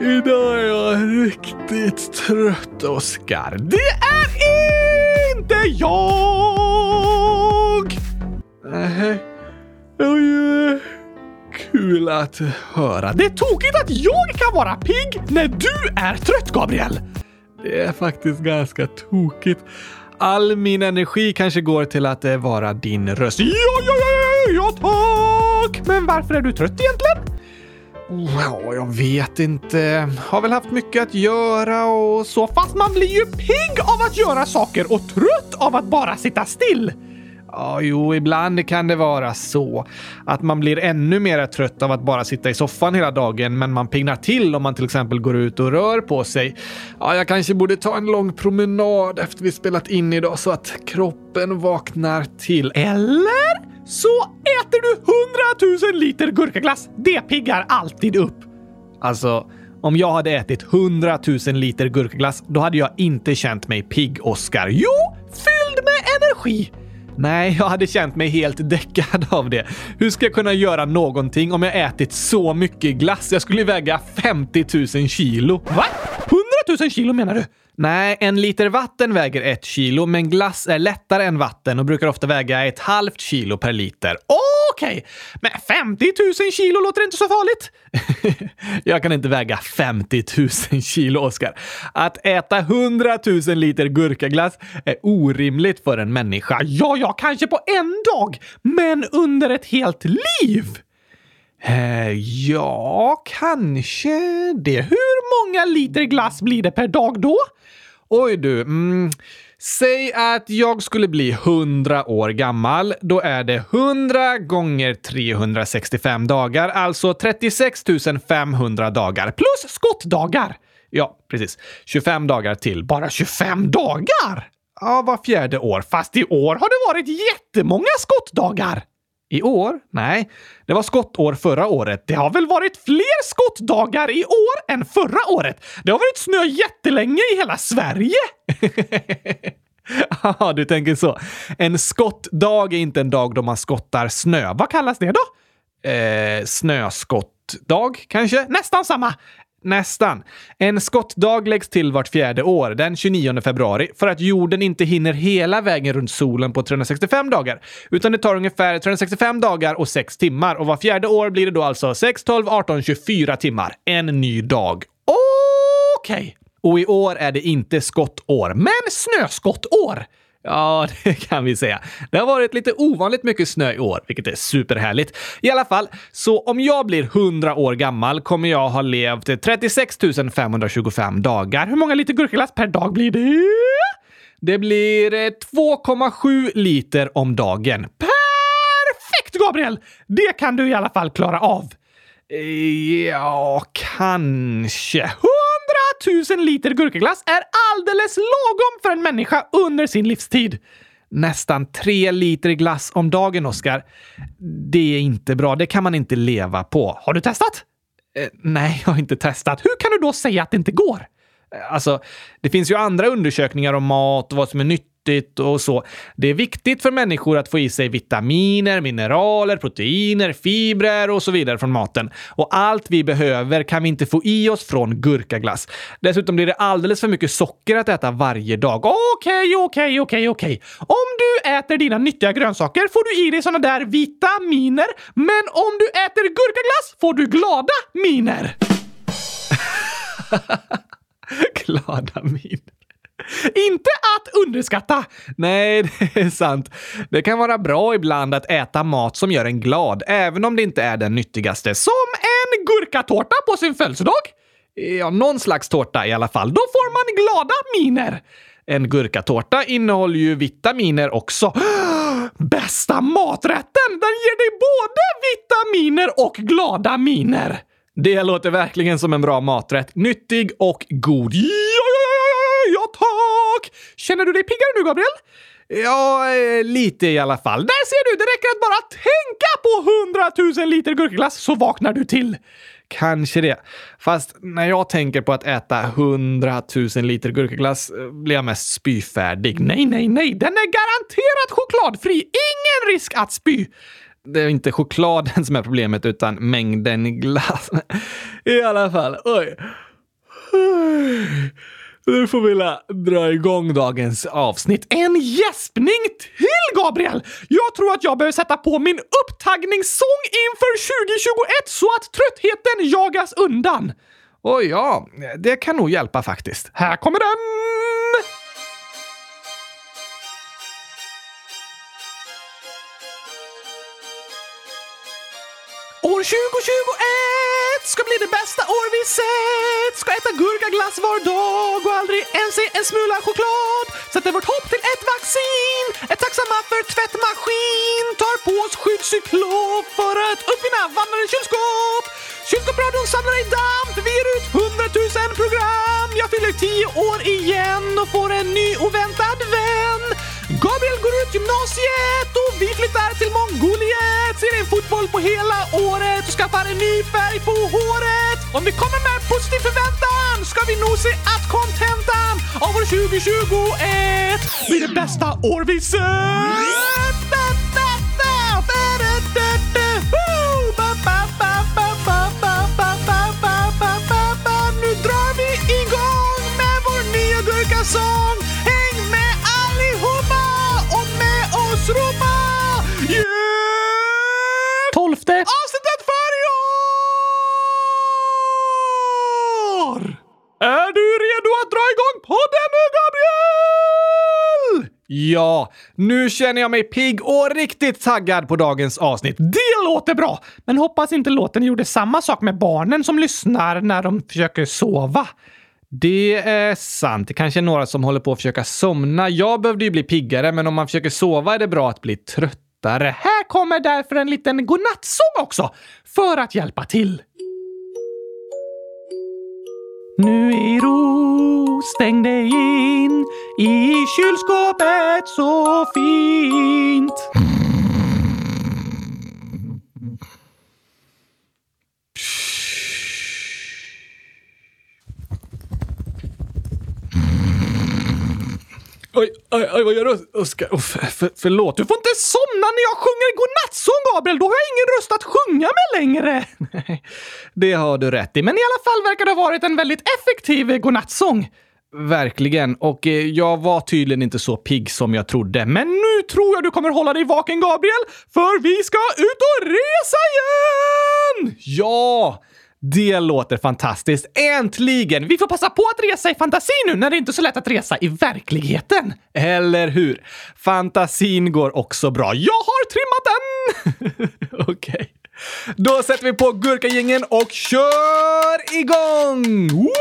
Idag är jag riktigt trött, Oskar. Det är inte jag! Nej, det var ju kul att höra. Det är tokigt att jag kan vara pigg när du är trött, Gabriel. Det är faktiskt ganska tokigt. All min energi kanske går till att eh, vara din röst. Ja, ja, ja, ja, tack! Men varför är du trött egentligen? Ja, jag vet inte. Har väl haft mycket att göra och så. Fast man blir ju pigg av att göra saker och trött av att bara sitta still. Ja, jo, ibland kan det vara så att man blir ännu mer trött av att bara sitta i soffan hela dagen, men man pignar till om man till exempel går ut och rör på sig. Ja, jag kanske borde ta en lång promenad efter vi spelat in idag så att kroppen vaknar till. Eller så äter du hundratusen liter gurkaglass. Det piggar alltid upp. Alltså, om jag hade ätit hundratusen liter gurkaglass, då hade jag inte känt mig pigg, Oscar. Jo, fylld med energi! Nej, jag hade känt mig helt däckad av det. Hur ska jag kunna göra någonting om jag ätit så mycket glass? Jag skulle väga 50 000 kilo. Va? 100 000 kilo menar du? Nej, en liter vatten väger ett kilo, men glass är lättare än vatten och brukar ofta väga ett halvt kilo per liter. Okej, okay. men 50 000 kilo låter inte så farligt. jag kan inte väga 50 000 kilo, Oskar. Att äta 100 000 liter gurkaglass är orimligt för en människa. Ja, ja, kanske på en dag, men under ett helt liv. Eh, ja, kanske det. Hur många liter glass blir det per dag då? Oj du, mm, säg att jag skulle bli 100 år gammal. Då är det 100 gånger 365 dagar, alltså 36 500 dagar plus skottdagar. Ja, precis. 25 dagar till. Bara 25 dagar! Ja, var fjärde år. Fast i år har det varit jättemånga skottdagar. I år? Nej, det var skottår förra året. Det har väl varit fler skottdagar i år än förra året? Det har varit snö jättelänge i hela Sverige! Ja, du tänker så. En skottdag är inte en dag då man skottar snö. Vad kallas det då? Eh, snöskottdag, kanske? Nästan samma. Nästan. En skottdag läggs till vart fjärde år, den 29 februari, för att jorden inte hinner hela vägen runt solen på 365 dagar. Utan det tar ungefär 365 dagar och 6 timmar. Och var fjärde år blir det då alltså 6, 12, 18, 24 timmar. En ny dag. Okej! Okay. Och i år är det inte skottår, men snöskottår. Ja, det kan vi säga. Det har varit lite ovanligt mycket snö i år, vilket är superhärligt. I alla fall, så om jag blir 100 år gammal kommer jag ha levt 36 525 dagar. Hur många liter gurkaglass per dag blir det? Det blir eh, 2,7 liter om dagen. Perfekt, Gabriel! Det kan du i alla fall klara av. Eh, ja, kanske tusen liter gurkaglass är alldeles lagom för en människa under sin livstid. Nästan tre liter glass om dagen, Oskar. Det är inte bra. Det kan man inte leva på. Har du testat? Eh, nej, jag har inte testat. Hur kan du då säga att det inte går? Eh, alltså, det finns ju andra undersökningar om mat och vad som är nyttigt nyttigt och så. Det är viktigt för människor att få i sig vitaminer, mineraler, proteiner, fibrer och så vidare från maten. Och allt vi behöver kan vi inte få i oss från gurkaglass. Dessutom blir det alldeles för mycket socker att äta varje dag. Okej, okej, okej, okej. Om du äter dina nyttiga grönsaker får du i dig såna där vitaminer. Men om du äter gurkaglass får du glada miner. glada miner. Inte att underskatta! Nej, det är sant. Det kan vara bra ibland att äta mat som gör en glad, även om det inte är den nyttigaste. Som en gurkatårta på sin födelsedag! Ja, någon slags tårta i alla fall. Då får man glada miner. En gurkatårta innehåller ju vitaminer också. Bästa maträtten! Den ger dig både vitaminer och glada miner. Det låter verkligen som en bra maträtt. Nyttig och god. Ja, ja, tack! Känner du dig piggare nu, Gabriel? Ja, eh, lite i alla fall. Där ser du! Det räcker att bara tänka på hundratusen liter gurkaglass så vaknar du till. Kanske det. Fast när jag tänker på att äta hundratusen liter gurkaglass eh, blir jag mest spyfärdig. Nej, nej, nej! Den är garanterat chokladfri! Ingen risk att spy! det är inte chokladen som är problemet utan mängden glass. I alla fall, oj. Nu får vi dra igång dagens avsnitt. En gäspning till, Gabriel! Jag tror att jag behöver sätta på min upptaggningssång inför 2021 så att tröttheten jagas undan. Och ja, det kan nog hjälpa faktiskt. Här kommer den! År 2021 ska bli det bästa år vi sett. Ska äta gurkaglass var dag och aldrig ens se en smula choklad. Sätter vårt hopp till ett vaccin. Är tacksamma för tvättmaskin. Tar på oss skyddscyklop för att uppfinna vandrande kylskåp. Kylskåpsradion samlar i damp. Vi ger ut hundratusen program. Jag fyller tio år igen och får en ny oväntad vän. Gabriel går ut gymnasiet och vi flyttar till Mongoliet. Ser en fotboll på hela året och skaffar en ny färg på håret. Om vi kommer med positiv förväntan ska vi nog se att kontentan av år 2021 blir det bästa år vi sett. Nu drar vi igång med vår nya gurkasång. Ja, nu känner jag mig pigg och riktigt taggad på dagens avsnitt. Det låter bra! Men hoppas inte låten gjorde samma sak med barnen som lyssnar när de försöker sova. Det är sant. Det kanske är några som håller på att försöka somna. Jag behövde ju bli piggare, men om man försöker sova är det bra att bli tröttare. Här kommer därför en liten godnattsång också, för att hjälpa till. Nu i ro, stäng dig in i kylskåpet så fint. Oj, oj, oj, vad gör du, Oskar? Oh, för, för, förlåt. Du får inte somna när jag sjunger godnattsång, Gabriel! Då har jag ingen röst att sjunga med längre. det har du rätt i, men i alla fall verkar det ha varit en väldigt effektiv godnattsång. Verkligen, och eh, jag var tydligen inte så pigg som jag trodde. Men nu tror jag du kommer hålla dig vaken, Gabriel, för vi ska ut och resa igen! Ja! Det låter fantastiskt. Äntligen! Vi får passa på att resa i fantasi nu när det inte är så lätt att resa i verkligheten. Eller hur? Fantasin går också bra. Jag har trimmat den! Okej. Okay. Då sätter vi på gurkagängen och kör igång! Woho!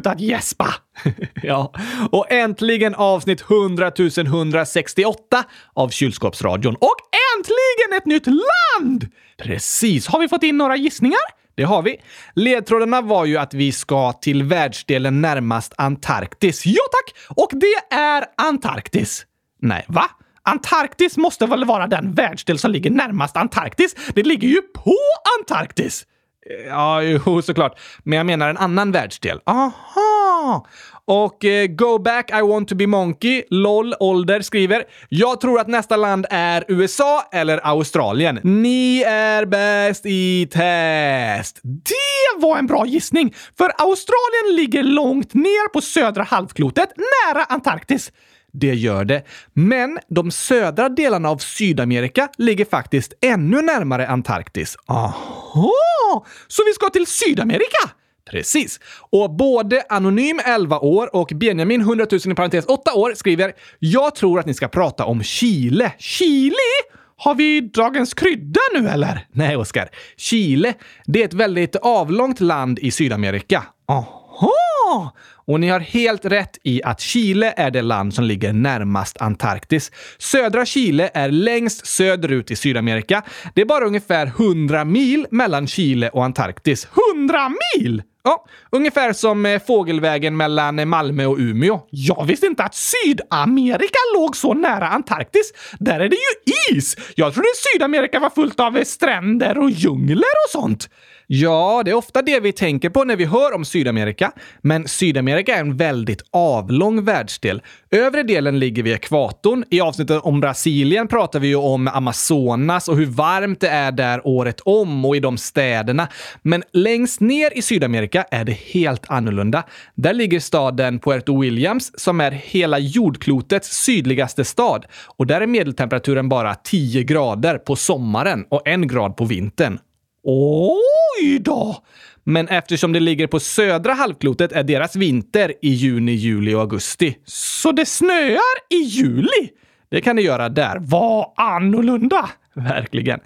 Slutat gäspa. ja, och äntligen avsnitt 100 168 av Kylskåpsradion. Och äntligen ett nytt land! Precis. Har vi fått in några gissningar? Det har vi. Ledtrådarna var ju att vi ska till världsdelen närmast Antarktis. Ja tack! Och det är Antarktis. Nej, va? Antarktis måste väl vara den världsdel som ligger närmast Antarktis? Det ligger ju på Antarktis! Ja, jo, såklart. Men jag menar en annan världsdel. Aha! Och eh, Go Back I Want To Be Monkey, LOL Ålder skriver “Jag tror att nästa land är USA eller Australien. Ni är bäst i test.” Det var en bra gissning! För Australien ligger långt ner på södra halvklotet, nära Antarktis. Det gör det. Men de södra delarna av Sydamerika ligger faktiskt ännu närmare Antarktis. Aha! Så vi ska till Sydamerika? Precis. Och både Anonym 11 år och Benjamin 100 000 i parentes 8 år skriver “Jag tror att ni ska prata om Chile.” Chile? Har vi dagens krydda nu eller? Nej, Oskar. Chile, det är ett väldigt avlångt land i Sydamerika. Aha! Och ni har helt rätt i att Chile är det land som ligger närmast Antarktis. Södra Chile är längst söderut i Sydamerika. Det är bara ungefär 100 mil mellan Chile och Antarktis. 100 mil! Ja, ungefär som eh, fågelvägen mellan Malmö och Umeå. Jag visste inte att Sydamerika låg så nära Antarktis. Där är det ju is! Jag trodde Sydamerika var fullt av eh, stränder och djungler och sånt. Ja, det är ofta det vi tänker på när vi hör om Sydamerika. Men Sydamerika är en väldigt avlång världsdel. Övre delen ligger vid ekvatorn. I avsnittet om Brasilien pratar vi ju om Amazonas och hur varmt det är där året om och i de städerna. Men längst ner i Sydamerika är det helt annorlunda. Där ligger staden Puerto Williams som är hela jordklotets sydligaste stad. Och där är medeltemperaturen bara 10 grader på sommaren och en grad på vintern. Oj då! Men eftersom det ligger på södra halvklotet är deras vinter i juni, juli och augusti. Så det snöar i juli? Det kan det göra där. Vad annorlunda! Verkligen.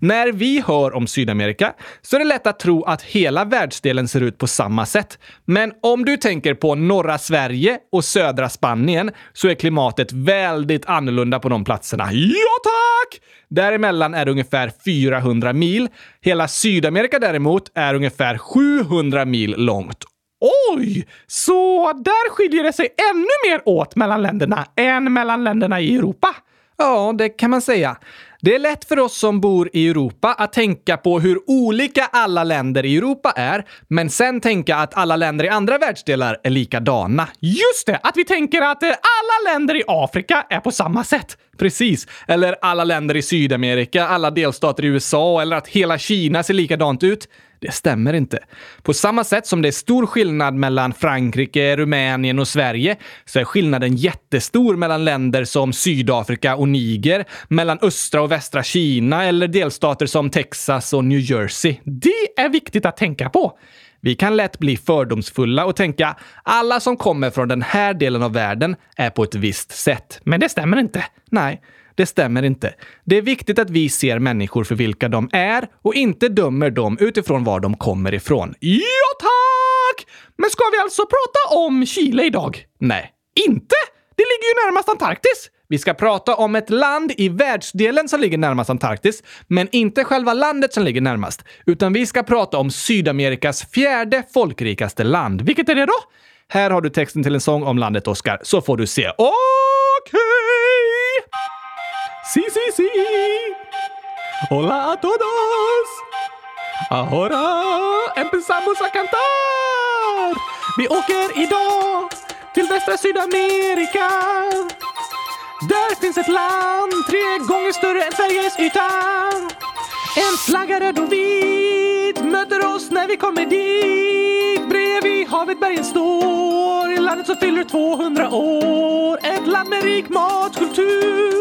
När vi hör om Sydamerika så är det lätt att tro att hela världsdelen ser ut på samma sätt. Men om du tänker på norra Sverige och södra Spanien så är klimatet väldigt annorlunda på de platserna. Ja, tack! Däremellan är det ungefär 400 mil. Hela Sydamerika däremot är ungefär 700 mil långt. Oj! Så där skiljer det sig ännu mer åt mellan länderna än mellan länderna i Europa? Ja, det kan man säga. Det är lätt för oss som bor i Europa att tänka på hur olika alla länder i Europa är, men sen tänka att alla länder i andra världsdelar är likadana. Just det! Att vi tänker att eh, alla länder i Afrika är på samma sätt. Precis. Eller alla länder i Sydamerika, alla delstater i USA eller att hela Kina ser likadant ut. Det stämmer inte. På samma sätt som det är stor skillnad mellan Frankrike, Rumänien och Sverige så är skillnaden jättestor mellan länder som Sydafrika och Niger, mellan östra och västra Kina eller delstater som Texas och New Jersey. Det är viktigt att tänka på. Vi kan lätt bli fördomsfulla och tänka alla som kommer från den här delen av världen är på ett visst sätt. Men det stämmer inte. Nej. Det stämmer inte. Det är viktigt att vi ser människor för vilka de är och inte dömer dem utifrån var de kommer ifrån. Ja, tack! Men ska vi alltså prata om Chile idag? Nej, inte! Det ligger ju närmast Antarktis. Vi ska prata om ett land i världsdelen som ligger närmast Antarktis, men inte själva landet som ligger närmast, utan vi ska prata om Sydamerikas fjärde folkrikaste land. Vilket är det då? Här har du texten till en sång om landet, Oscar, så får du se. Okej! Okay. Sí, sí, sí. Hola a todos. Ahora empezamos a cantar. Vi åker idag till västra Sydamerika. Där finns ett land tre gånger större än Sveriges yta. En flagga röd och vit möter oss när vi kommer dit. Bredvid havet bergen står, i landet som fyller 200 år. Ett land med rik matkultur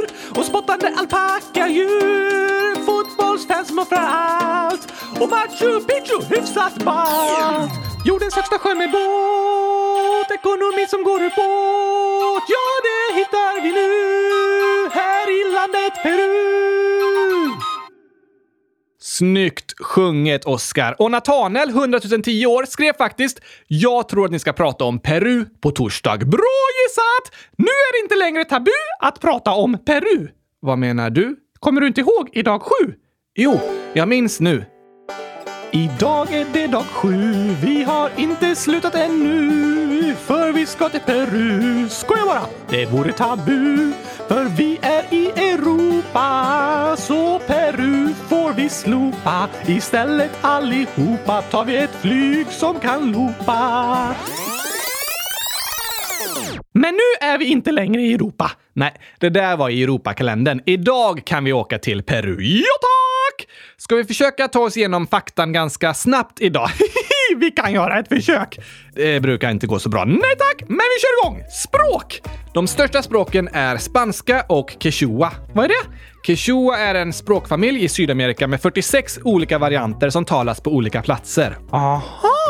och spottande alpackadjur. Fotbollsfans som offrar allt och Machu Picchu hyfsat ballt. Jordens högsta sjö med båt, ekonomi som går ur båt. Ja, det hittar vi nu här i landet Peru. Snyggt sjunget, Oscar. Och Natanel, 100 010 år, skrev faktiskt “Jag tror att ni ska prata om Peru på torsdag”. Bra att Nu är det inte längre tabu att prata om Peru. Vad menar du? Kommer du inte ihåg i dag sju? Jo, jag minns nu. Idag är det dag sju, vi har inte slutat ännu. För vi ska till Peru, skoja bara! Det vore tabu. För vi är i Europa, så Peru får vi slopa. Istället allihopa tar vi ett flyg som kan loopa. Men nu är vi inte längre i Europa. Nej, det där var i Europakalendern. Idag kan vi åka till Peru. Ja, tack! Ska vi försöka ta oss igenom faktan ganska snabbt idag? vi kan göra ett försök. Det brukar inte gå så bra. Nej tack, men vi kör igång! Språk! De största språken är spanska och quechua. Vad är det? Quechua är en språkfamilj i Sydamerika med 46 olika varianter som talas på olika platser. Aha!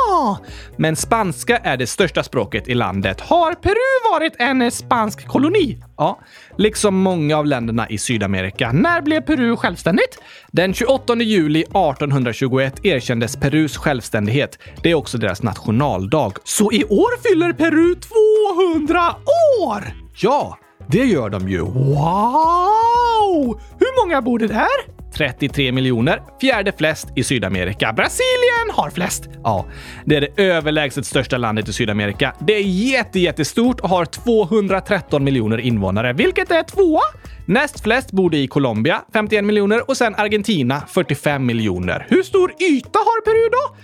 Men spanska är det största språket i landet. Har Peru varit en spansk koloni? Ja, liksom många av länderna i Sydamerika. När blev Peru självständigt? Den 28 juli 1821 erkändes Perus självständighet. Det är också deras nationaldag. Så i år fyller Peru 200 år! Ja, det gör de ju. Wow! Hur många bor det där? 33 miljoner, fjärde flest i Sydamerika. Brasilien har flest. Ja, det är det överlägset största landet i Sydamerika. Det är jätte, jättestort och har 213 miljoner invånare, vilket är tvåa. Näst flest bor i Colombia, 51 miljoner, och sen Argentina, 45 miljoner. Hur stor yta har Peru då?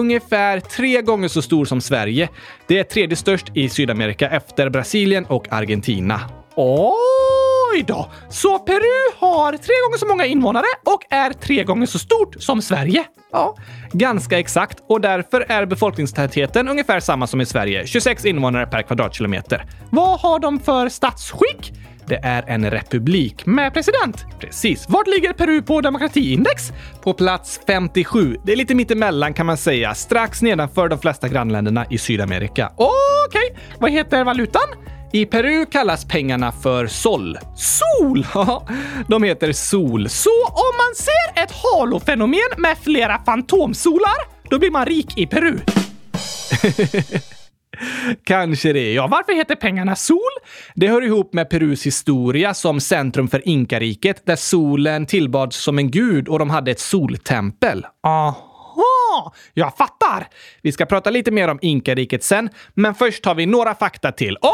Ungefär tre gånger så stor som Sverige. Det är tredje störst i Sydamerika efter Brasilien och Argentina. Oj då! Så Peru har tre gånger så många invånare och är tre gånger så stort som Sverige. Ja, ganska exakt. Och därför är befolkningstätheten ungefär samma som i Sverige, 26 invånare per kvadratkilometer. Vad har de för statsskick? Det är en republik med president. Precis. Vart ligger Peru på demokratiindex? På plats 57. Det är lite mittemellan kan man säga, strax nedanför de flesta grannländerna i Sydamerika. Okej, okay. vad heter valutan? I Peru kallas pengarna för sol. Sol! de heter sol. Så om man ser ett halofenomen med flera fantomsolar, då blir man rik i Peru. Kanske det. Ja, varför heter pengarna sol? Det hör ihop med Perus historia som centrum för inkariket där solen tillbads som en gud och de hade ett soltempel. Aha. Jaha, jag fattar! Vi ska prata lite mer om inkariket sen, men först har vi några fakta till. Okej!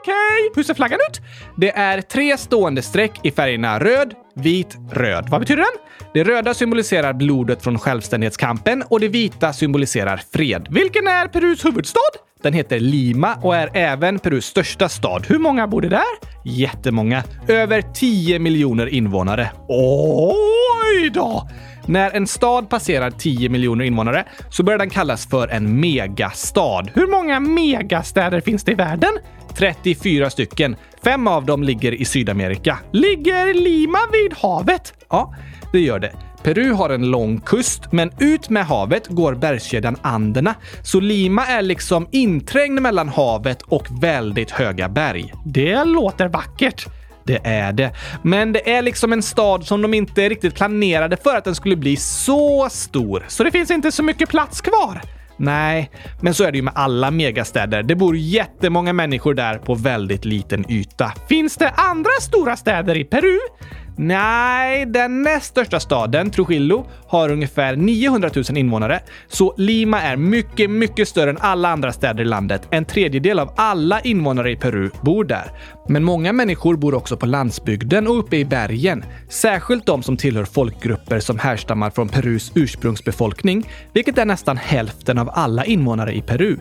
Okay. Hur ser flaggan ut? Det är tre stående streck i färgerna röd, vit, röd. Vad betyder den? Det röda symboliserar blodet från självständighetskampen och det vita symboliserar fred. Vilken är Perus huvudstad? Den heter Lima och är även Perus största stad. Hur många bor det där? Jättemånga. Över 10 miljoner invånare. Oj då! När en stad passerar 10 miljoner invånare så börjar den kallas för en megastad. Hur många megastäder finns det i världen? 34 stycken. Fem av dem ligger i Sydamerika. Ligger Lima vid havet? Ja, det gör det. Peru har en lång kust, men ut med havet går bergskedjan Anderna. Så Lima är liksom inträngd mellan havet och väldigt höga berg. Det låter vackert. Det är det. Men det är liksom en stad som de inte riktigt planerade för att den skulle bli så stor. Så det finns inte så mycket plats kvar. Nej, men så är det ju med alla megastäder. Det bor jättemånga människor där på väldigt liten yta. Finns det andra stora städer i Peru? Nej, den näst största staden, Trujillo, har ungefär 900 000 invånare, så Lima är mycket, mycket större än alla andra städer i landet. En tredjedel av alla invånare i Peru bor där. Men många människor bor också på landsbygden och uppe i bergen. Särskilt de som tillhör folkgrupper som härstammar från Perus ursprungsbefolkning, vilket är nästan hälften av alla invånare i Peru.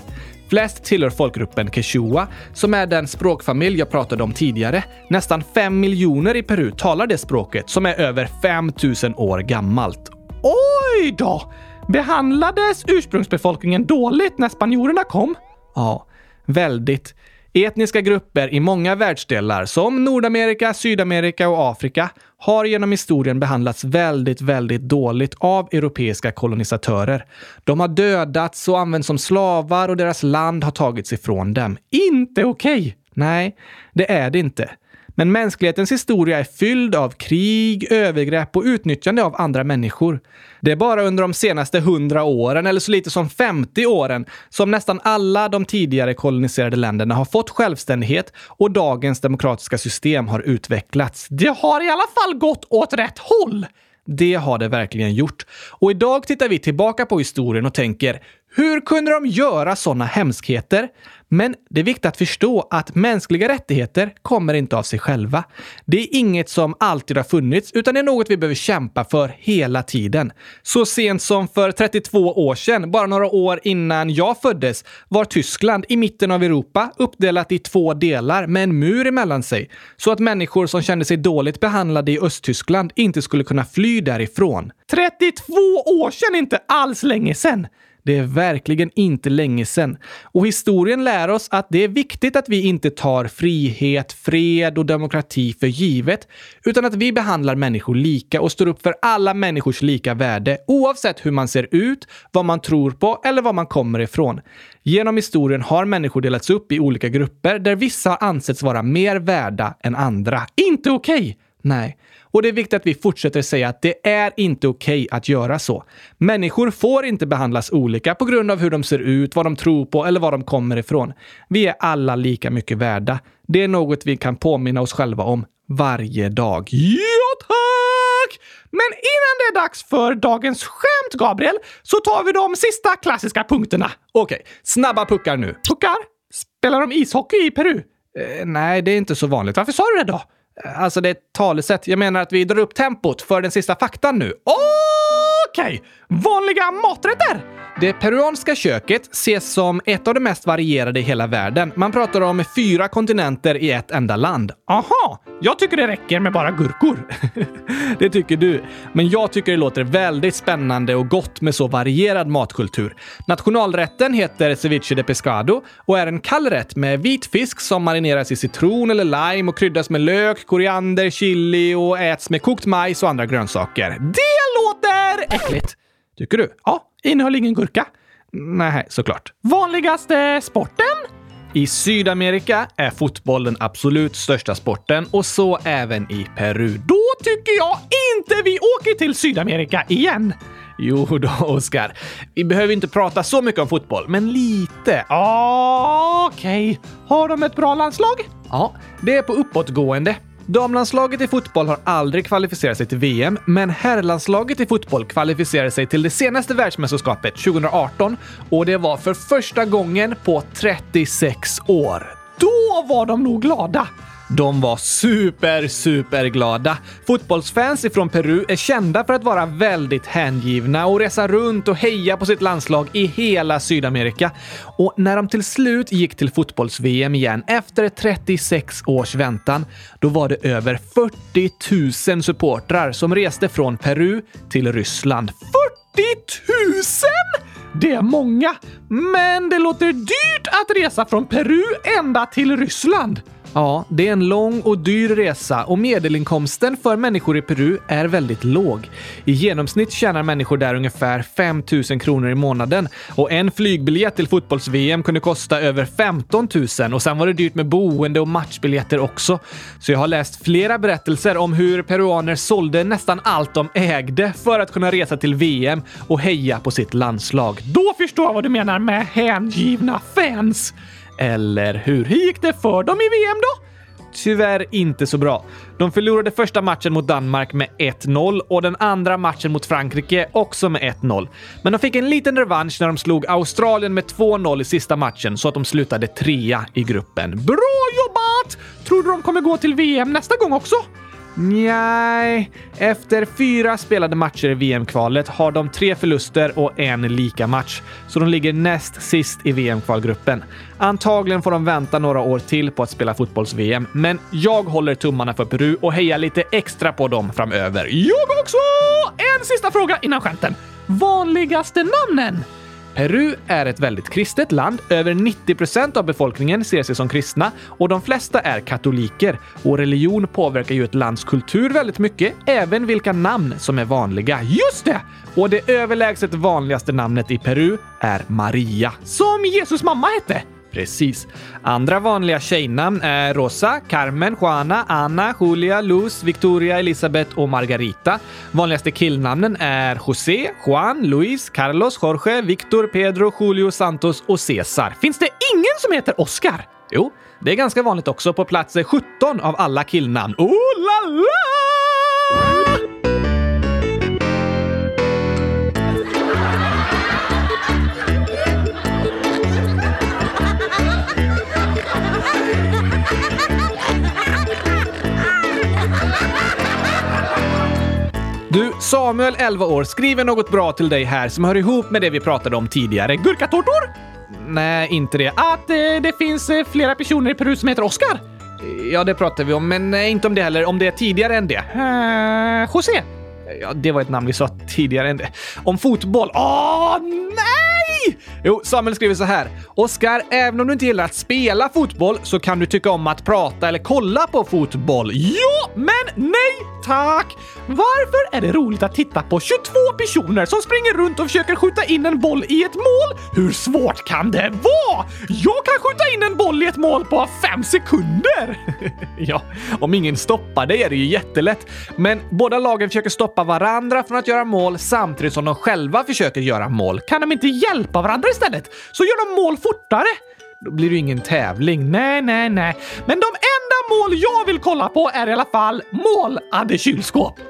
Flest tillhör folkgruppen quechua, som är den språkfamilj jag pratade om tidigare. Nästan fem miljoner i Peru talar det språket, som är över 5000 år gammalt. Oj då! Behandlades ursprungsbefolkningen dåligt när spanjorerna kom? Ja, väldigt. Etniska grupper i många världsdelar som Nordamerika, Sydamerika och Afrika har genom historien behandlats väldigt, väldigt dåligt av europeiska kolonisatörer. De har dödats och använts som slavar och deras land har tagits ifrån dem. Inte okej! Okay. Nej, det är det inte. Men mänsklighetens historia är fylld av krig, övergrepp och utnyttjande av andra människor. Det är bara under de senaste hundra åren, eller så lite som 50 åren, som nästan alla de tidigare koloniserade länderna har fått självständighet och dagens demokratiska system har utvecklats. Det har i alla fall gått åt rätt håll! Det har det verkligen gjort. Och idag tittar vi tillbaka på historien och tänker, hur kunde de göra sådana hemskheter? Men det är viktigt att förstå att mänskliga rättigheter kommer inte av sig själva. Det är inget som alltid har funnits, utan det är något vi behöver kämpa för hela tiden. Så sent som för 32 år sedan, bara några år innan jag föddes, var Tyskland i mitten av Europa uppdelat i två delar med en mur emellan sig, så att människor som kände sig dåligt behandlade i Östtyskland inte skulle kunna fly därifrån. 32 år sedan, inte alls länge sedan! Det är verkligen inte länge sedan. Och historien lär oss att det är viktigt att vi inte tar frihet, fred och demokrati för givet, utan att vi behandlar människor lika och står upp för alla människors lika värde, oavsett hur man ser ut, vad man tror på eller var man kommer ifrån. Genom historien har människor delats upp i olika grupper där vissa har ansetts vara mer värda än andra. Inte okej! Okay. Nej. Och det är viktigt att vi fortsätter säga att det är inte okej okay att göra så. Människor får inte behandlas olika på grund av hur de ser ut, vad de tror på eller var de kommer ifrån. Vi är alla lika mycket värda. Det är något vi kan påminna oss själva om varje dag. Ja, tack! Men innan det är dags för dagens skämt, Gabriel, så tar vi de sista klassiska punkterna. Okej, okay, snabba puckar nu. Puckar? Spelar de ishockey i Peru? Eh, nej, det är inte så vanligt. Varför sa du det då? Alltså det är ett talesätt. Jag menar att vi drar upp tempot för den sista faktan nu. Okej! Okay. Vanliga maträtter! Det peruanska köket ses som ett av de mest varierade i hela världen. Man pratar om fyra kontinenter i ett enda land. Aha! Jag tycker det räcker med bara gurkor. det tycker du. Men jag tycker det låter väldigt spännande och gott med så varierad matkultur. Nationalrätten heter ceviche de pescado och är en kall rätt med vit fisk som marineras i citron eller lime och kryddas med lök, koriander, chili och äts med kokt majs och andra grönsaker. Det låter äckligt! Tycker du? Ja, innehöll ingen gurka. Nej, såklart. Vanligaste sporten? I Sydamerika är fotboll den absolut största sporten och så även i Peru. Då tycker jag inte vi åker till Sydamerika igen. Jo då, Oskar. Vi behöver inte prata så mycket om fotboll, men lite. Okej. Okay. Har de ett bra landslag? Ja, det är på uppåtgående. Damlandslaget i fotboll har aldrig kvalificerat sig till VM, men herrlandslaget i fotboll kvalificerade sig till det senaste världsmästerskapet 2018 och det var för första gången på 36 år. Då var de nog glada! De var super, super glada. Fotbollsfans ifrån Peru är kända för att vara väldigt hängivna och resa runt och heja på sitt landslag i hela Sydamerika. Och när de till slut gick till fotbolls-VM igen efter 36 års väntan, då var det över 40 000 supportrar som reste från Peru till Ryssland. 40 000! Det är många, men det låter dyrt att resa från Peru ända till Ryssland. Ja, det är en lång och dyr resa och medelinkomsten för människor i Peru är väldigt låg. I genomsnitt tjänar människor där ungefär 5 000 kronor i månaden och en flygbiljett till fotbolls-VM kunde kosta över 15 000 och sen var det dyrt med boende och matchbiljetter också. Så jag har läst flera berättelser om hur peruaner sålde nästan allt de ägde för att kunna resa till VM och heja på sitt landslag. Då förstår jag vad du menar med hängivna fans! Eller hur? Hur gick det för dem i VM då? Tyvärr inte så bra. De förlorade första matchen mot Danmark med 1-0 och den andra matchen mot Frankrike också med 1-0. Men de fick en liten revansch när de slog Australien med 2-0 i sista matchen så att de slutade trea i gruppen. Bra jobbat! Tror du de kommer gå till VM nästa gång också? Nej, efter fyra spelade matcher i VM-kvalet har de tre förluster och en lika match, så de ligger näst sist i VM-kvalgruppen. Antagligen får de vänta några år till på att spela fotbolls-VM, men jag håller tummarna för Peru och hejar lite extra på dem framöver. Jag också! En sista fråga innan skämten. Vanligaste namnen? Peru är ett väldigt kristet land. Över 90 procent av befolkningen ser sig som kristna och de flesta är katoliker. Och religion påverkar ju ett lands kultur väldigt mycket, även vilka namn som är vanliga. Just det! Och det överlägset vanligaste namnet i Peru är Maria, som Jesus mamma hette. Precis. Andra vanliga tjejnamn är Rosa, Carmen, Juana, Anna, Julia, Luz, Victoria, Elisabeth och Margarita. Vanligaste killnamnen är José, Juan, Luis, Carlos, Jorge, Victor, Pedro, Julio, Santos och Cesar. Finns det ingen som heter Oscar? Jo, det är ganska vanligt också på plats 17 av alla killnamn. Oh la la! Du, Samuel, 11 år, skriver något bra till dig här som hör ihop med det vi pratade om tidigare. Gurkatårtor? Nej, inte det. Att eh, det finns eh, flera personer i Peru som heter Oscar? Ja, det pratade vi om, men eh, inte om det heller. Om det är tidigare än det. Eh, José? Ja, det var ett namn vi sa tidigare än det. Om fotboll? Åh, nej! Jo, Samuel skriver så här. Oskar, även om du inte gillar att spela fotboll så kan du tycka om att prata eller kolla på fotboll. Ja, men nej tack! Varför är det roligt att titta på 22 personer som springer runt och försöker skjuta in en boll i ett mål? Hur svårt kan det vara? Jag kan skjuta in en boll i ett mål på fem sekunder! ja, om ingen stoppar dig är det ju jättelätt. Men båda lagen försöker stoppa varandra från att göra mål samtidigt som de själva försöker göra mål. Kan de inte hjälpa varandra istället? Så gör de mål fortare! Då blir det ju ingen tävling. Nej, nej, nej. Men de enda mål jag vill kolla på är i alla fall målade kylskåp.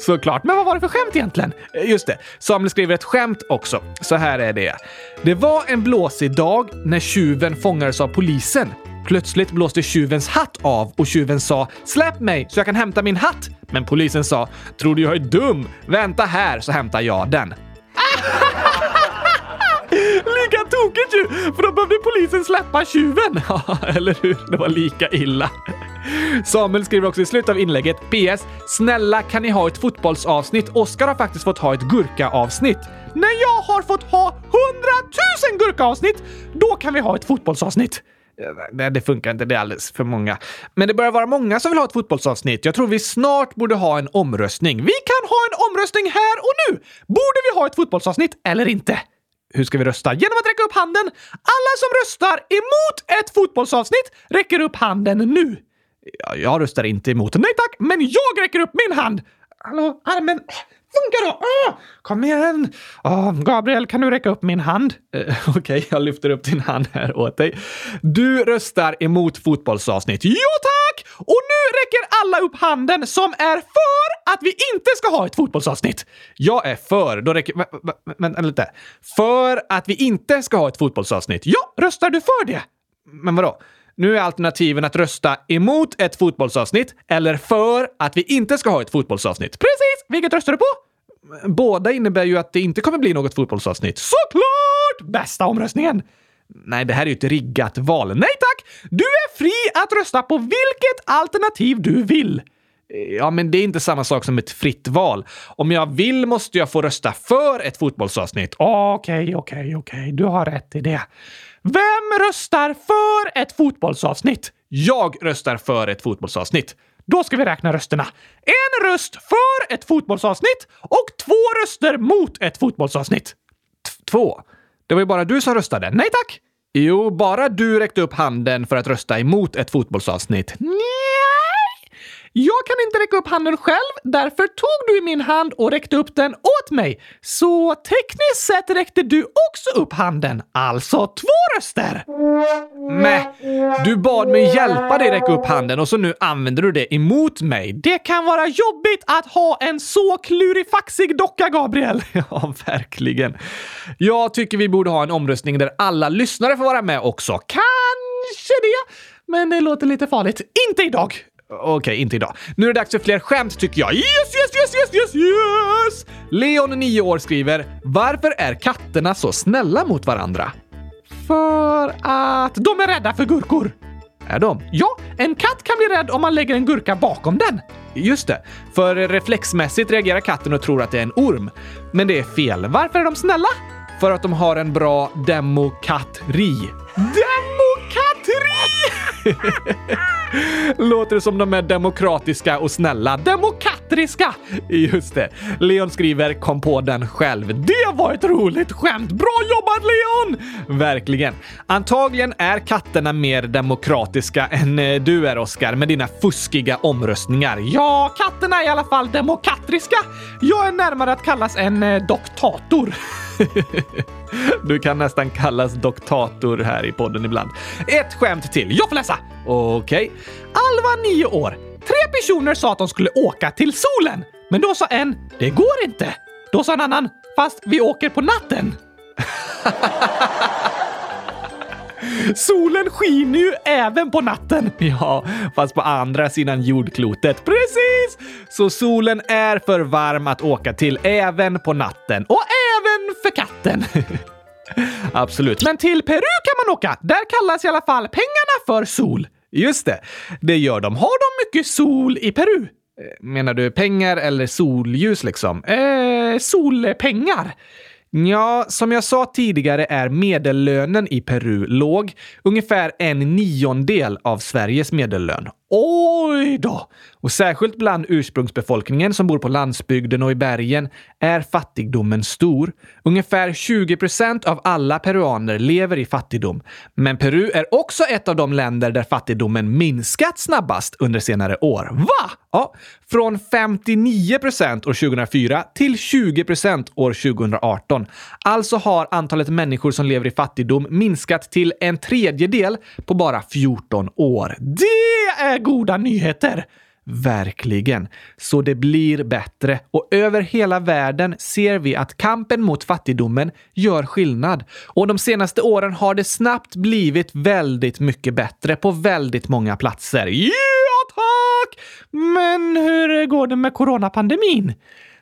Såklart. Men vad var det för skämt egentligen? Eh, just det, Samuel skriver ett skämt också. Så här är det. Det var en blåsig dag när tjuven fångades av polisen. Plötsligt blåste tjuvens hatt av och tjuven sa “Släpp mig så jag kan hämta min hatt”. Men polisen sa “Tror du jag är dum? Vänta här så hämtar jag den”. lika tokigt ju! För då behövde polisen släppa tjuven. Ja, eller hur? Det var lika illa. Samuel skriver också i slutet av inlägget PS. Snälla kan ni ha ett fotbollsavsnitt? Oskar har faktiskt fått ha ett gurkaavsnitt. När jag har fått ha hundratusen gurkaavsnitt, då kan vi ha ett fotbollsavsnitt. Eh, nej, det funkar inte. Det är alldeles för många. Men det börjar vara många som vill ha ett fotbollsavsnitt. Jag tror vi snart borde ha en omröstning. Vi kan ha en omröstning här och nu! Borde vi ha ett fotbollsavsnitt eller inte? Hur ska vi rösta? Genom att räcka upp handen. Alla som röstar emot ett fotbollsavsnitt räcker upp handen nu. Jag, jag röstar inte emot. Nej tack, men jag räcker upp min hand. Hallå, armen. Funkar då! Ah, kom igen! Ah, Gabriel, kan du räcka upp min hand? Eh, Okej, okay, jag lyfter upp din hand här åt dig. Du röstar emot fotbollsavsnitt. Ja tack! Och nu räcker alla upp handen som är för att vi inte ska ha ett fotbollsavsnitt. Jag är för. Då räcker... Vänta lite. För att vi inte ska ha ett fotbollsavsnitt. Ja, röstar du för det? Men vadå? Nu är alternativen att rösta emot ett fotbollsavsnitt eller för att vi inte ska ha ett fotbollsavsnitt. Precis! Vilket röstar du på? Båda innebär ju att det inte kommer bli något fotbollsavsnitt. Såklart! Bästa omröstningen! Nej, det här är ju ett riggat val. Nej tack! Du är fri att rösta på vilket alternativ du vill. Ja, men det är inte samma sak som ett fritt val. Om jag vill måste jag få rösta för ett fotbollsavsnitt. Okej, okej, okej. Du har rätt i det. Vem röstar för ett fotbollsavsnitt? Jag röstar för ett fotbollsavsnitt. Då ska vi räkna rösterna. En röst för ett fotbollsavsnitt och två röster mot ett fotbollsavsnitt. T två. Det var ju bara du som röstade. Nej tack! Jo, bara du räckte upp handen för att rösta emot ett fotbollsavsnitt. Nja. Jag kan inte räcka upp handen själv, därför tog du i min hand och räckte upp den åt mig. Så tekniskt sett räckte du också upp handen, alltså två röster. Mäh, du bad mig hjälpa dig räcka upp handen och så nu använder du det emot mig. Det kan vara jobbigt att ha en så klurifaxig docka, Gabriel. Ja, verkligen. Jag tycker vi borde ha en omröstning där alla lyssnare får vara med också. Kanske det, men det låter lite farligt. Inte idag. Okej, okay, inte idag. Nu är det dags för fler skämt tycker jag. Yes, yes, yes, yes, yes, yes! Leon, 9 år, skriver “Varför är katterna så snälla mot varandra?” För att de är rädda för gurkor. Är de? Ja, en katt kan bli rädd om man lägger en gurka bakom den. Just det, för reflexmässigt reagerar katten och tror att det är en orm. Men det är fel. Varför är de snälla? För att de har en bra demokatri. Demokatri! Låter som de är demokratiska och snälla. Demokratriska! Just det. Leon skriver “Kom på den själv”. Det var ett roligt skämt! Bra jobbat Leon! Verkligen. Antagligen är katterna mer demokratiska än eh, du är, Oskar, med dina fuskiga omröstningar. Ja, katterna är i alla fall demokratiska. Jag är närmare att kallas en eh, doktator. Du kan nästan kallas doktator här i podden ibland. Ett skämt till. Jag får läsa! Okej. Okay. Alva, nio år. Tre personer sa att de skulle åka till solen. Men då sa en, det går inte. Då sa en annan, fast vi åker på natten. Solen skiner ju även på natten. Ja, fast på andra sidan jordklotet. Precis! Så solen är för varm att åka till även på natten. Och även för katten. Absolut. Men till Peru kan man åka. Där kallas i alla fall pengarna för sol. Just det, det gör de. Har de mycket sol i Peru? Eh, menar du pengar eller solljus liksom? Eh, solpengar. Ja, som jag sa tidigare är medellönen i Peru låg, ungefär en niondel av Sveriges medellön. Oj då! Och särskilt bland ursprungsbefolkningen som bor på landsbygden och i bergen är fattigdomen stor. Ungefär 20 procent av alla peruaner lever i fattigdom. Men Peru är också ett av de länder där fattigdomen minskat snabbast under senare år. Va? Ja, från 59 procent år 2004 till 20 procent år 2018. Alltså har antalet människor som lever i fattigdom minskat till en tredjedel på bara 14 år. Det är är goda nyheter! Verkligen. Så det blir bättre. Och över hela världen ser vi att kampen mot fattigdomen gör skillnad. Och de senaste åren har det snabbt blivit väldigt mycket bättre på väldigt många platser. Ja, tack! Men hur går det med coronapandemin?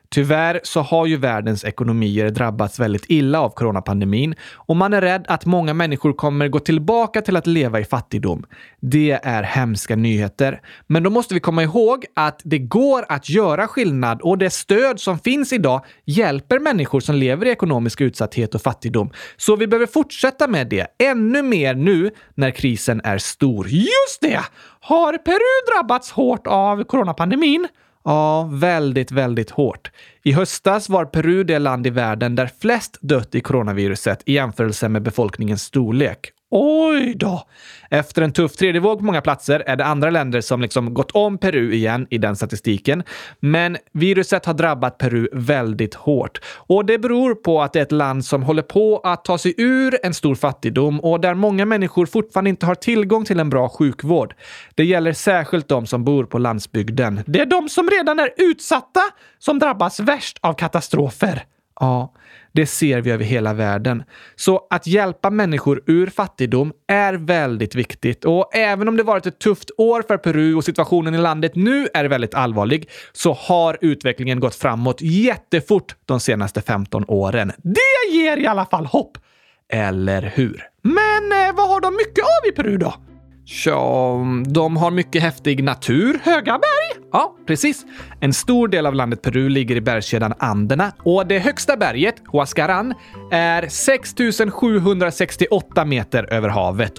Tyvärr så har ju världens ekonomier drabbats väldigt illa av coronapandemin och man är rädd att många människor kommer gå tillbaka till att leva i fattigdom. Det är hemska nyheter. Men då måste vi komma ihåg att det går att göra skillnad och det stöd som finns idag hjälper människor som lever i ekonomisk utsatthet och fattigdom. Så vi behöver fortsätta med det ännu mer nu när krisen är stor. Just det! Har Peru drabbats hårt av coronapandemin? Ja, väldigt, väldigt hårt. I höstas var Peru det land i världen där flest dött i coronaviruset i jämförelse med befolkningens storlek. Oj då! Efter en tuff tredje våg på många platser är det andra länder som liksom gått om Peru igen i den statistiken. Men viruset har drabbat Peru väldigt hårt. Och det beror på att det är ett land som håller på att ta sig ur en stor fattigdom och där många människor fortfarande inte har tillgång till en bra sjukvård. Det gäller särskilt de som bor på landsbygden. Det är de som redan är utsatta som drabbas värst av katastrofer. Ja, det ser vi över hela världen. Så att hjälpa människor ur fattigdom är väldigt viktigt. Och även om det varit ett tufft år för Peru och situationen i landet nu är väldigt allvarlig så har utvecklingen gått framåt jättefort de senaste 15 åren. Det ger i alla fall hopp! Eller hur? Men eh, vad har de mycket av i Peru då? Tja, mm, de har mycket häftig natur. Höga berg? Ja, precis. En stor del av landet Peru ligger i bergskedjan Anderna och det högsta berget, Huascaran, är 6768 meter över havet.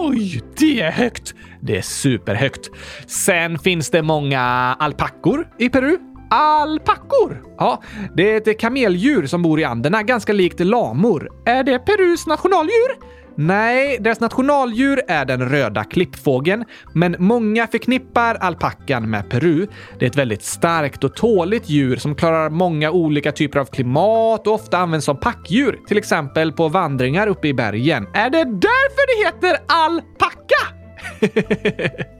Oj, det är högt! Det är superhögt. Sen finns det många alpackor i Peru. Alpackor? Ja, det är ett kameldjur som bor i Anderna, ganska likt lamor. Är det Perus nationaldjur? Nej, deras nationaldjur är den röda klippfågeln, men många förknippar alpackan med Peru. Det är ett väldigt starkt och tåligt djur som klarar många olika typer av klimat och ofta används som packdjur, till exempel på vandringar uppe i bergen. Är det därför det heter alpacka?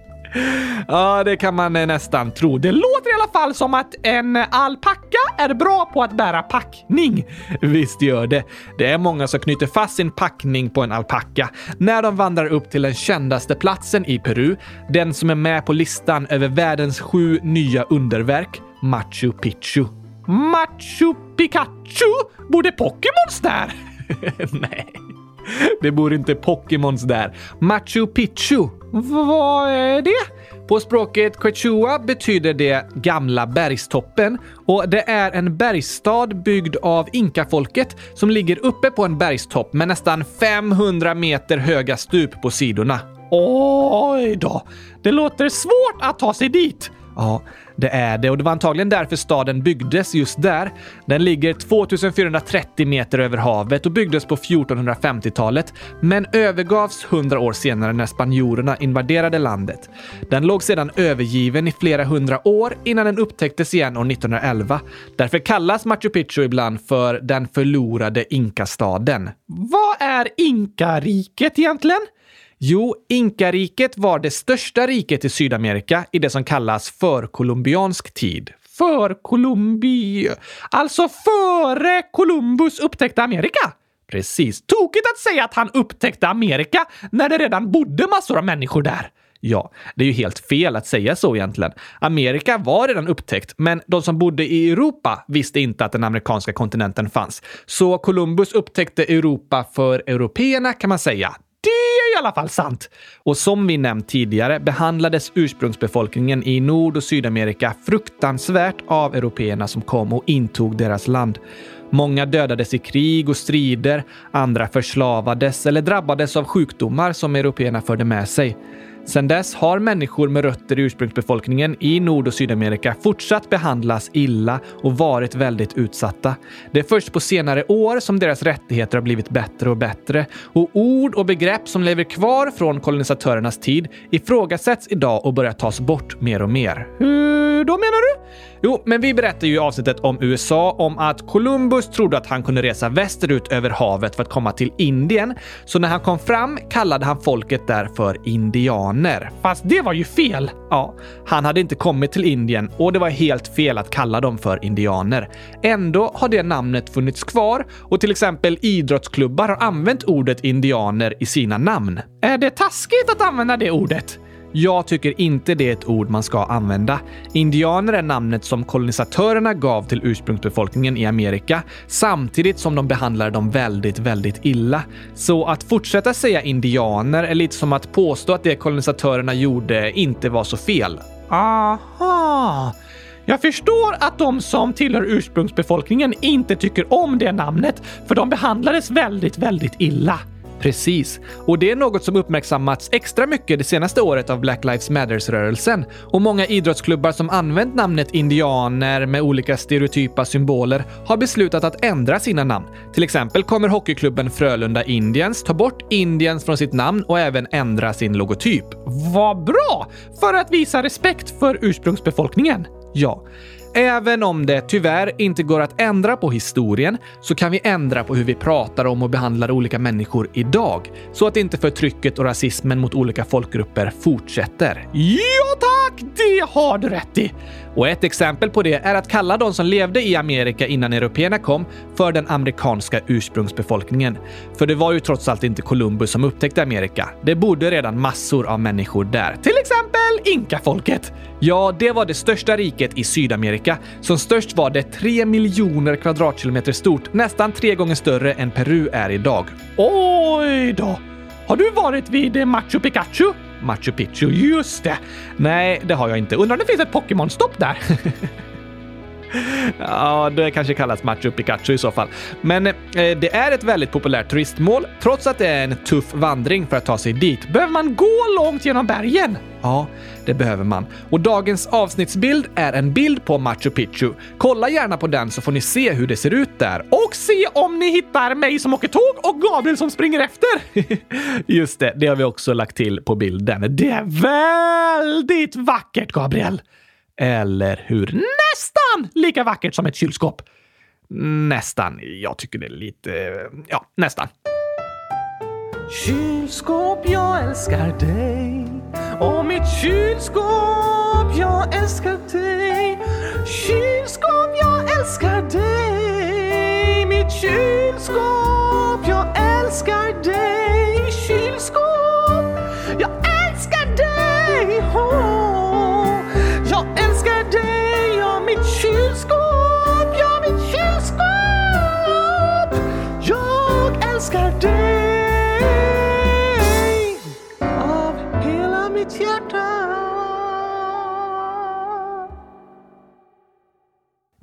Ja, det kan man eh, nästan tro. Det låter i alla fall som att en alpacka är bra på att bära packning. Visst gör det. Det är många som knyter fast sin packning på en alpacka när de vandrar upp till den kändaste platsen i Peru. Den som är med på listan över världens sju nya underverk, Machu Picchu. Machu Pikachu? Borde Pokémons där? Nej. Det bor inte Pokémons där. Machu Picchu. Vad är det? På språket quechua betyder det gamla bergstoppen och det är en bergsstad byggd av inkafolket som ligger uppe på en bergstopp med nästan 500 meter höga stup på sidorna. Oj då! Det låter svårt att ta sig dit. Ja, det är det och det var antagligen därför staden byggdes just där. Den ligger 2430 meter över havet och byggdes på 1450-talet, men övergavs 100 år senare när spanjorerna invaderade landet. Den låg sedan övergiven i flera hundra år innan den upptäcktes igen år 1911. Därför kallas Machu Picchu ibland för den förlorade inkastaden. Vad är inkariket egentligen? Jo, inkariket var det största riket i Sydamerika i det som kallas förkolumbiansk tid. Förkolumbi... Alltså före Columbus upptäckte Amerika? Precis. Tokigt att säga att han upptäckte Amerika när det redan bodde massor av människor där. Ja, det är ju helt fel att säga så egentligen. Amerika var redan upptäckt, men de som bodde i Europa visste inte att den amerikanska kontinenten fanns. Så Columbus upptäckte Europa för européerna kan man säga. I alla fall sant! Och som vi nämnt tidigare behandlades ursprungsbefolkningen i Nord och Sydamerika fruktansvärt av européerna som kom och intog deras land. Många dödades i krig och strider, andra förslavades eller drabbades av sjukdomar som européerna förde med sig. Sedan dess har människor med rötter i ursprungsbefolkningen i Nord och Sydamerika fortsatt behandlas illa och varit väldigt utsatta. Det är först på senare år som deras rättigheter har blivit bättre och bättre och ord och begrepp som lever kvar från kolonisatörernas tid ifrågasätts idag och börjar tas bort mer och mer. Hur då menar du? Jo, men vi berättade ju i avsnittet om USA om att Columbus trodde att han kunde resa västerut över havet för att komma till Indien. Så när han kom fram kallade han folket där för indianer. Fast det var ju fel! Ja, han hade inte kommit till Indien och det var helt fel att kalla dem för indianer. Ändå har det namnet funnits kvar och till exempel idrottsklubbar har använt ordet indianer i sina namn. Är det taskigt att använda det ordet? Jag tycker inte det är ett ord man ska använda. Indianer är namnet som kolonisatörerna gav till ursprungsbefolkningen i Amerika, samtidigt som de behandlade dem väldigt, väldigt illa. Så att fortsätta säga indianer är lite som att påstå att det kolonisatörerna gjorde inte var så fel. Aha! Jag förstår att de som tillhör ursprungsbefolkningen inte tycker om det namnet, för de behandlades väldigt, väldigt illa. Precis. Och det är något som uppmärksammats extra mycket det senaste året av Black Lives Matters-rörelsen. Och många idrottsklubbar som använt namnet indianer med olika stereotypa symboler har beslutat att ändra sina namn. Till exempel kommer hockeyklubben Frölunda Indians ta bort Indians från sitt namn och även ändra sin logotyp. Vad bra! För att visa respekt för ursprungsbefolkningen. Ja. Även om det tyvärr inte går att ändra på historien så kan vi ändra på hur vi pratar om och behandlar olika människor idag. Så att inte förtrycket och rasismen mot olika folkgrupper fortsätter. Ja tack! Det har du rätt i! Och ett exempel på det är att kalla de som levde i Amerika innan européerna kom för den amerikanska ursprungsbefolkningen. För det var ju trots allt inte Columbus som upptäckte Amerika. Det bodde redan massor av människor där. Till exempel inkafolket. Ja, det var det största riket i Sydamerika. Som störst var det 3 miljoner kvadratkilometer stort, nästan tre gånger större än Peru är idag. Oj då! Har du varit vid Machu Picchu? Machu Picchu, just det! Nej, det har jag inte. Undrar om det finns ett Pokémon-stopp där? Ja, det kanske kallas Machu Picchu i så fall. Men eh, det är ett väldigt populärt turistmål, trots att det är en tuff vandring för att ta sig dit. Behöver man gå långt genom bergen? Ja, det behöver man. Och dagens avsnittsbild är en bild på Machu Picchu. Kolla gärna på den så får ni se hur det ser ut där. Och se om ni hittar mig som åker tåg och Gabriel som springer efter. Just det, det har vi också lagt till på bilden. Det är väldigt vackert, Gabriel. Eller hur? Nästan lika vackert som ett kylskåp. Nästan. Jag tycker det är lite... Ja, nästan. Kylskåp, jag älskar dig. Och mitt kylskåp, jag älskar dig. Kylskåp, jag älskar dig. Mitt kylskåp, jag älskar dig.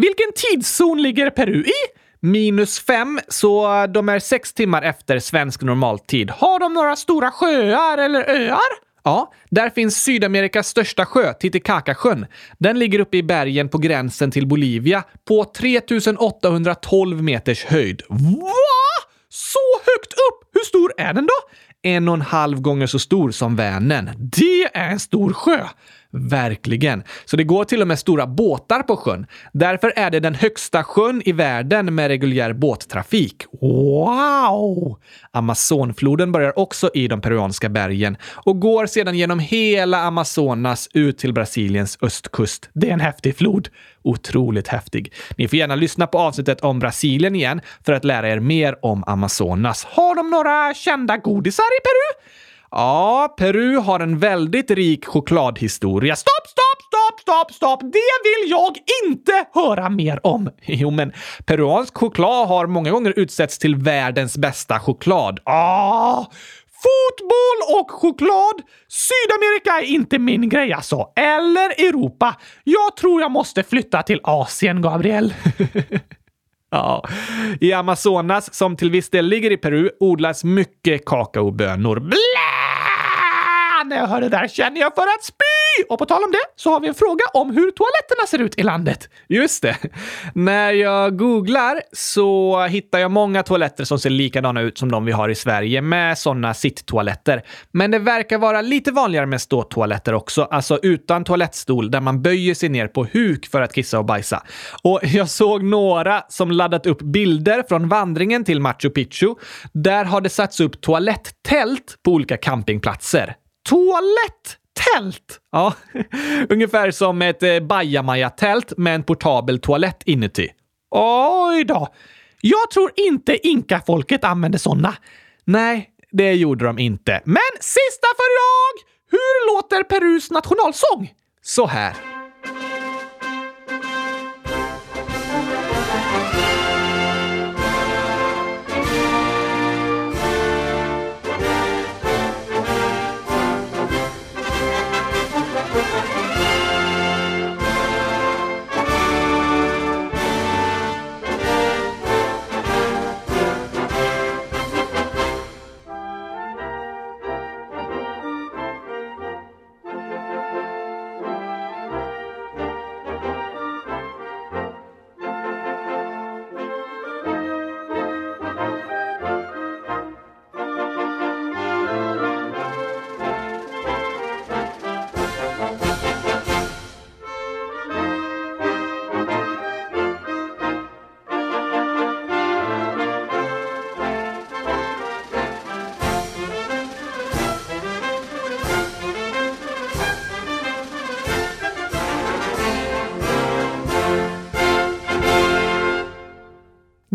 Vilken tidszon ligger Peru i? Minus fem, så de är sex timmar efter svensk normaltid. Har de några stora sjöar eller öar? Ja, där finns Sydamerikas största sjö, Titicacasjön. Den ligger uppe i bergen på gränsen till Bolivia på 3812 meters höjd. Va? Så högt upp? Hur stor är den då? En och en halv gånger så stor som Vänern. Det är en stor sjö! Verkligen. Så det går till och med stora båtar på sjön. Därför är det den högsta sjön i världen med reguljär båttrafik. Wow! Amazonfloden börjar också i de peruanska bergen och går sedan genom hela Amazonas ut till Brasiliens östkust. Det är en häftig flod. Otroligt häftig. Ni får gärna lyssna på avsnittet om Brasilien igen för att lära er mer om Amazonas. Har de några kända godisar i Peru? Ja, Peru har en väldigt rik chokladhistoria. Stopp, stopp, stopp, stopp, stopp! Det vill jag inte höra mer om! Jo, men peruansk choklad har många gånger utsetts till världens bästa choklad. Ah! Fotboll och choklad! Sydamerika är inte min grej alltså. Eller Europa. Jag tror jag måste flytta till Asien, Gabriel. Ja. I Amazonas, som till viss del ligger i Peru, odlas mycket kakaobönor. Blä! När jag hör det där känner jag för att spy! Och på tal om det så har vi en fråga om hur toaletterna ser ut i landet. Just det. När jag googlar så hittar jag många toaletter som ser likadana ut som de vi har i Sverige med sådana sitttoaletter. Men det verkar vara lite vanligare med ståtoaletter också, alltså utan toalettstol där man böjer sig ner på huk för att kissa och bajsa. Och jag såg några som laddat upp bilder från vandringen till Machu Picchu. Där har det satts upp toaletttält på olika campingplatser. Toalett tält! Ja, ungefär som ett eh, bajamaja-tält med en portabel toalett inuti. Oj då! Jag tror inte inkafolket använde sådana. Nej, det gjorde de inte. Men sista för idag! Hur låter Perus nationalsång? Så här.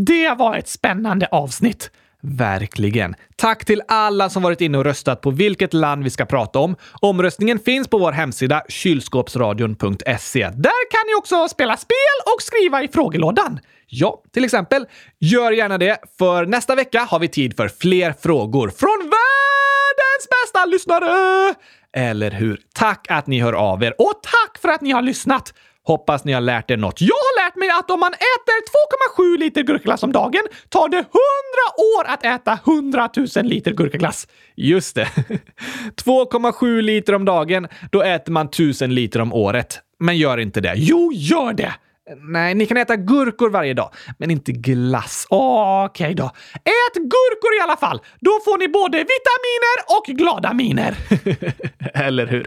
Det var ett spännande avsnitt. Verkligen. Tack till alla som varit inne och röstat på vilket land vi ska prata om. Omröstningen finns på vår hemsida kylskåpsradion.se. Där kan ni också spela spel och skriva i frågelådan. Ja, till exempel. Gör gärna det, för nästa vecka har vi tid för fler frågor från världens bästa lyssnare! Eller hur? Tack att ni hör av er och tack för att ni har lyssnat! Hoppas ni har lärt er något. Jag har lärt mig att om man äter 2,7 liter gurkaglass om dagen tar det 100 år att äta 100 000 liter gurkaglass. Just det. 2,7 liter om dagen, då äter man 1000 liter om året. Men gör inte det. Jo, gör det! Nej, ni kan äta gurkor varje dag, men inte glass. Okej okay då. Ät gurkor i alla fall! Då får ni både vitaminer och glada miner. Eller hur?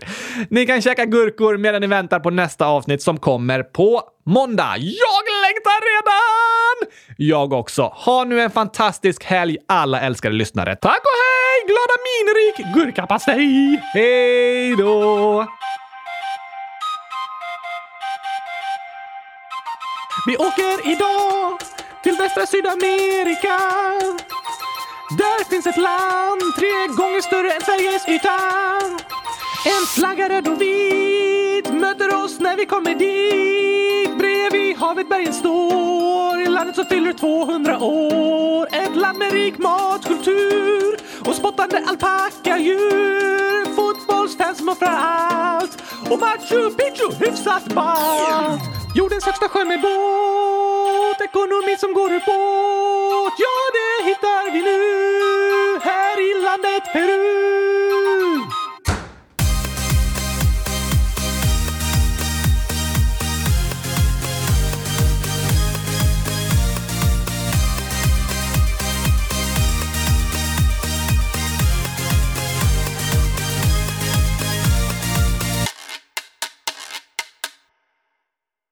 Ni kan käka gurkor medan ni väntar på nästa avsnitt som kommer på måndag. Jag längtar redan! Jag också. Ha nu en fantastisk helg alla älskade lyssnare. Tack och hej! Glada minrik gurkapastej! Hej då! Vi åker idag till västra Sydamerika. Där finns ett land tre gånger större än Sveriges yta. En flagga röd och vit möter oss när vi kommer dit. Bredvid havet bergen står, i landet som fyller 200 år. Ett land med rik matkultur och spottande alpackadjur. Fotbollsfans som offrar allt och Machu Picchu hyfsat ballt. Jordens högsta sjö med båt, ekonomi som går ur båt. Ja, det hittar vi nu här i landet Peru.